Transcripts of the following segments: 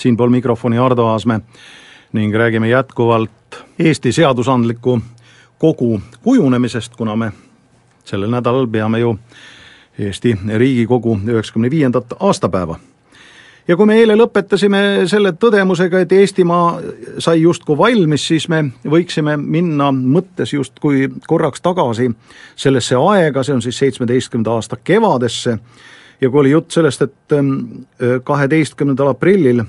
siinpool mikrofoni Ardo Aasmäe ning räägime jätkuvalt Eesti seadusandliku kogu kujunemisest, kuna me sellel nädalal peame ju Eesti Riigikogu üheksakümne viiendat aastapäeva. Ja kui me eile lõpetasime selle tõdemusega, et Eestimaa sai justkui valmis, siis me võiksime minna mõttes justkui korraks tagasi sellesse aega, see on siis seitsmeteistkümnenda aasta kevadesse, ja kui oli jutt sellest, et kaheteistkümnendal aprillil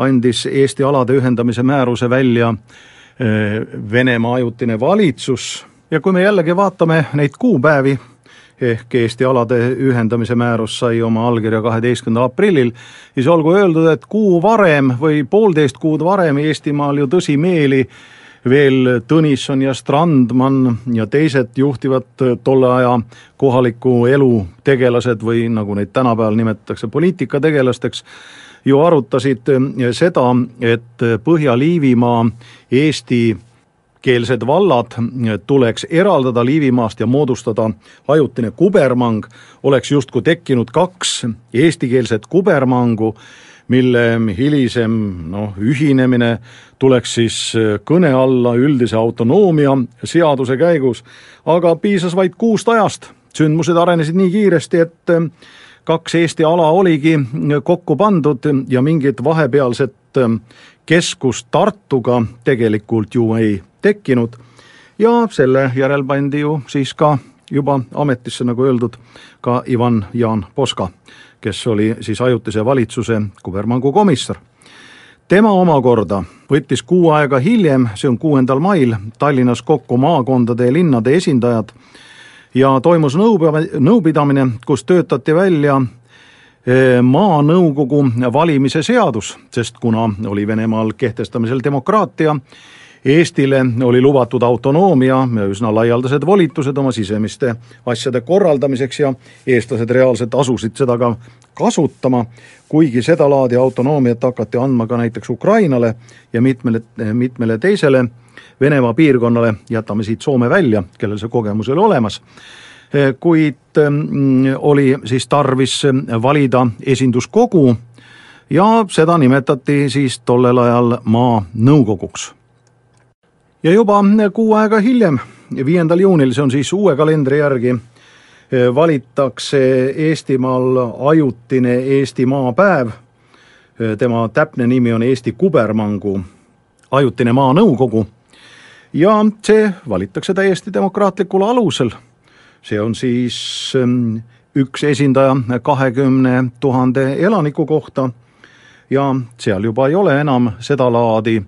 andis Eesti alade ühendamise määruse välja Venemaa ajutine valitsus. Ja kui me jällegi vaatame neid kuupäevi, ehk Eesti alade ühendamise määrus sai oma allkirja kaheteistkümnendal aprillil, siis olgu öeldud, et kuu varem või poolteist kuud varem Eestimaal ju tõsimeeli veel Tõnisson ja Strandman ja teised juhtivad tolle aja kohaliku elu tegelased või nagu neid tänapäeval nimetatakse, poliitikategelasteks, ju arutasid seda, et Põhja-Liivimaa Eesti keelsed vallad tuleks eraldada Liivimaast ja moodustada ajutine kubermang, oleks justkui tekkinud kaks eestikeelset kubermangu, mille hilisem noh, ühinemine tuleks siis kõne alla üldise autonoomia seaduse käigus, aga piisas vaid kuust ajast. sündmused arenesid nii kiiresti, et kaks Eesti ala oligi kokku pandud ja mingit vahepealset keskust Tartuga tegelikult ju ei tekkinud ja selle järel pandi ju siis ka juba ametisse, nagu öeldud, ka Ivan Jaan Poska, kes oli siis ajutise valitsuse kubermangu komissar. tema omakorda võttis kuu aega hiljem, see on kuuendal mail, Tallinnas kokku maakondade ja linnade esindajad ja toimus nõupidav-, nõupidamine, kus töötati välja maanõukogu valimise seadus, sest kuna oli Venemaal kehtestamisel demokraatia, Eestile oli lubatud autonoomia ja üsna laialdased volitused oma sisemiste asjade korraldamiseks ja eestlased reaalselt asusid seda ka kasutama, kuigi sedalaadi autonoomiat hakati andma ka näiteks Ukrainale ja mitmele, mitmele teisele Venemaa piirkonnale, jätame siit Soome välja, kellel see kogemus oli olemas kuid oli siis tarvis valida esinduskogu ja seda nimetati siis tollel ajal maanõukoguks ja juba kuu aega hiljem, viiendal juunil, see on siis uue kalendri järgi, valitakse Eestimaal ajutine Eesti maapäev. tema täpne nimi on Eesti Kubermangu ajutine maanõukogu ja see valitakse täiesti demokraatlikul alusel. See on siis ähm, üks esindaja kahekümne tuhande elaniku kohta ja seal juba ei ole enam sedalaadi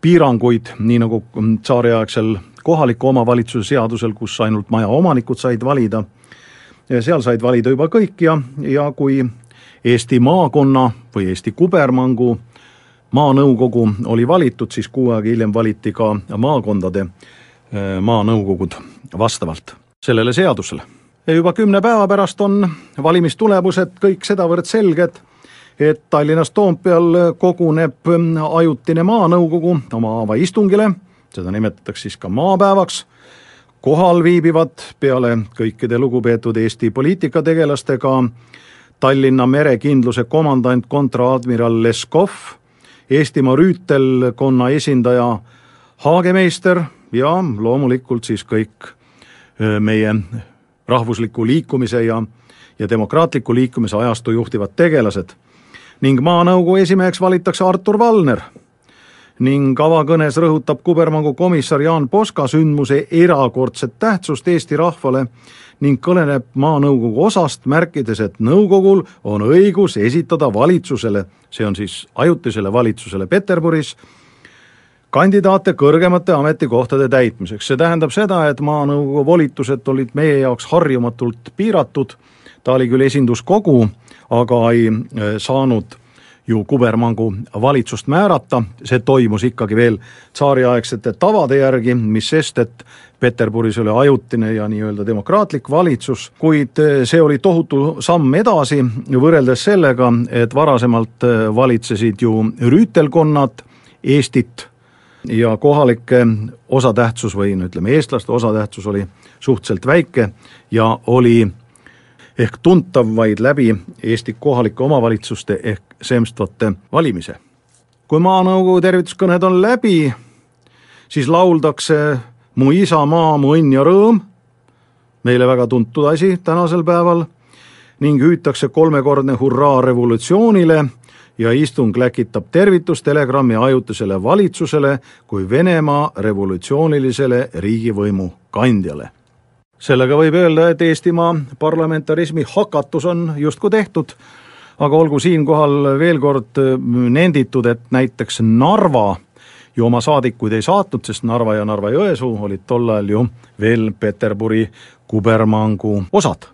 piiranguid, nii nagu tsaariaegsel kohaliku omavalitsuse seadusel, kus ainult maja omanikud said valida. seal said valida juba kõik ja, ja kui Eesti maakonna või Eesti kubermangu maanõukogu oli valitud, siis kuu aega hiljem valiti ka maakondade eh, maanõukogud vastavalt sellele seadusele. juba kümne päeva pärast on valimistulemused kõik sedavõrd selged et Tallinnas Toompeal koguneb ajutine maanõukogu oma avaistungile, seda nimetatakse siis ka maapäevaks, kohal viibivad peale kõikide lugupeetud Eesti poliitikategelastega Tallinna merekindluse komandant kontradmiral Leskov, Eestimaa rüütelkonna esindaja Haagemeister ja loomulikult siis kõik meie rahvusliku liikumise ja, ja demokraatliku liikumise ajastu juhtivad tegelased ning maanõukogu esimeheks valitakse Artur Valner. ning avakõnes rõhutab kubermangu komissar Jaan Poska sündmuse erakordset tähtsust Eesti rahvale ning kõneleb maanõukogu osast, märkides, et nõukogul on õigus esitada valitsusele, see on siis ajutisele valitsusele Peterburis, kandidaate kõrgemate ametikohtade täitmiseks, see tähendab seda, et maanõukogu volitused olid meie jaoks harjumatult piiratud, ta oli küll esinduskogu, aga ei äh, saanud ju kubermangu valitsust määrata, see toimus ikkagi veel tsaariaegsete tavade järgi, mis sest, et Peterburis oli ajutine ja nii-öelda demokraatlik valitsus, kuid äh, see oli tohutu samm edasi võrreldes sellega, et varasemalt äh, valitsesid ju rüütelkonnad Eestit ja kohalike osatähtsus või no ütleme, eestlaste osatähtsus oli suhteliselt väike ja oli ehk tuntav vaid läbi Eesti kohalike omavalitsuste ehk semstvate valimise. kui maanõukogu tervituskõned on läbi, siis lauldakse Mu isamaa, mu õnn ja rõõm, meile väga tuntud asi tänasel päeval, ning hüütakse kolmekordne hurraa revolutsioonile ja istung läkitab tervitust telegrammi ajutisele valitsusele kui Venemaa revolutsioonilisele riigivõimu kandjale. Sellega võib öelda, et Eestimaa parlamentarismi hakatus on justkui tehtud, aga olgu siinkohal veel kord nenditud, et näiteks Narva ju oma saadikuid ei saatnud, sest Narva ja Narva-Jõesuu olid tol ajal ju veel Peterburi kubermangu osad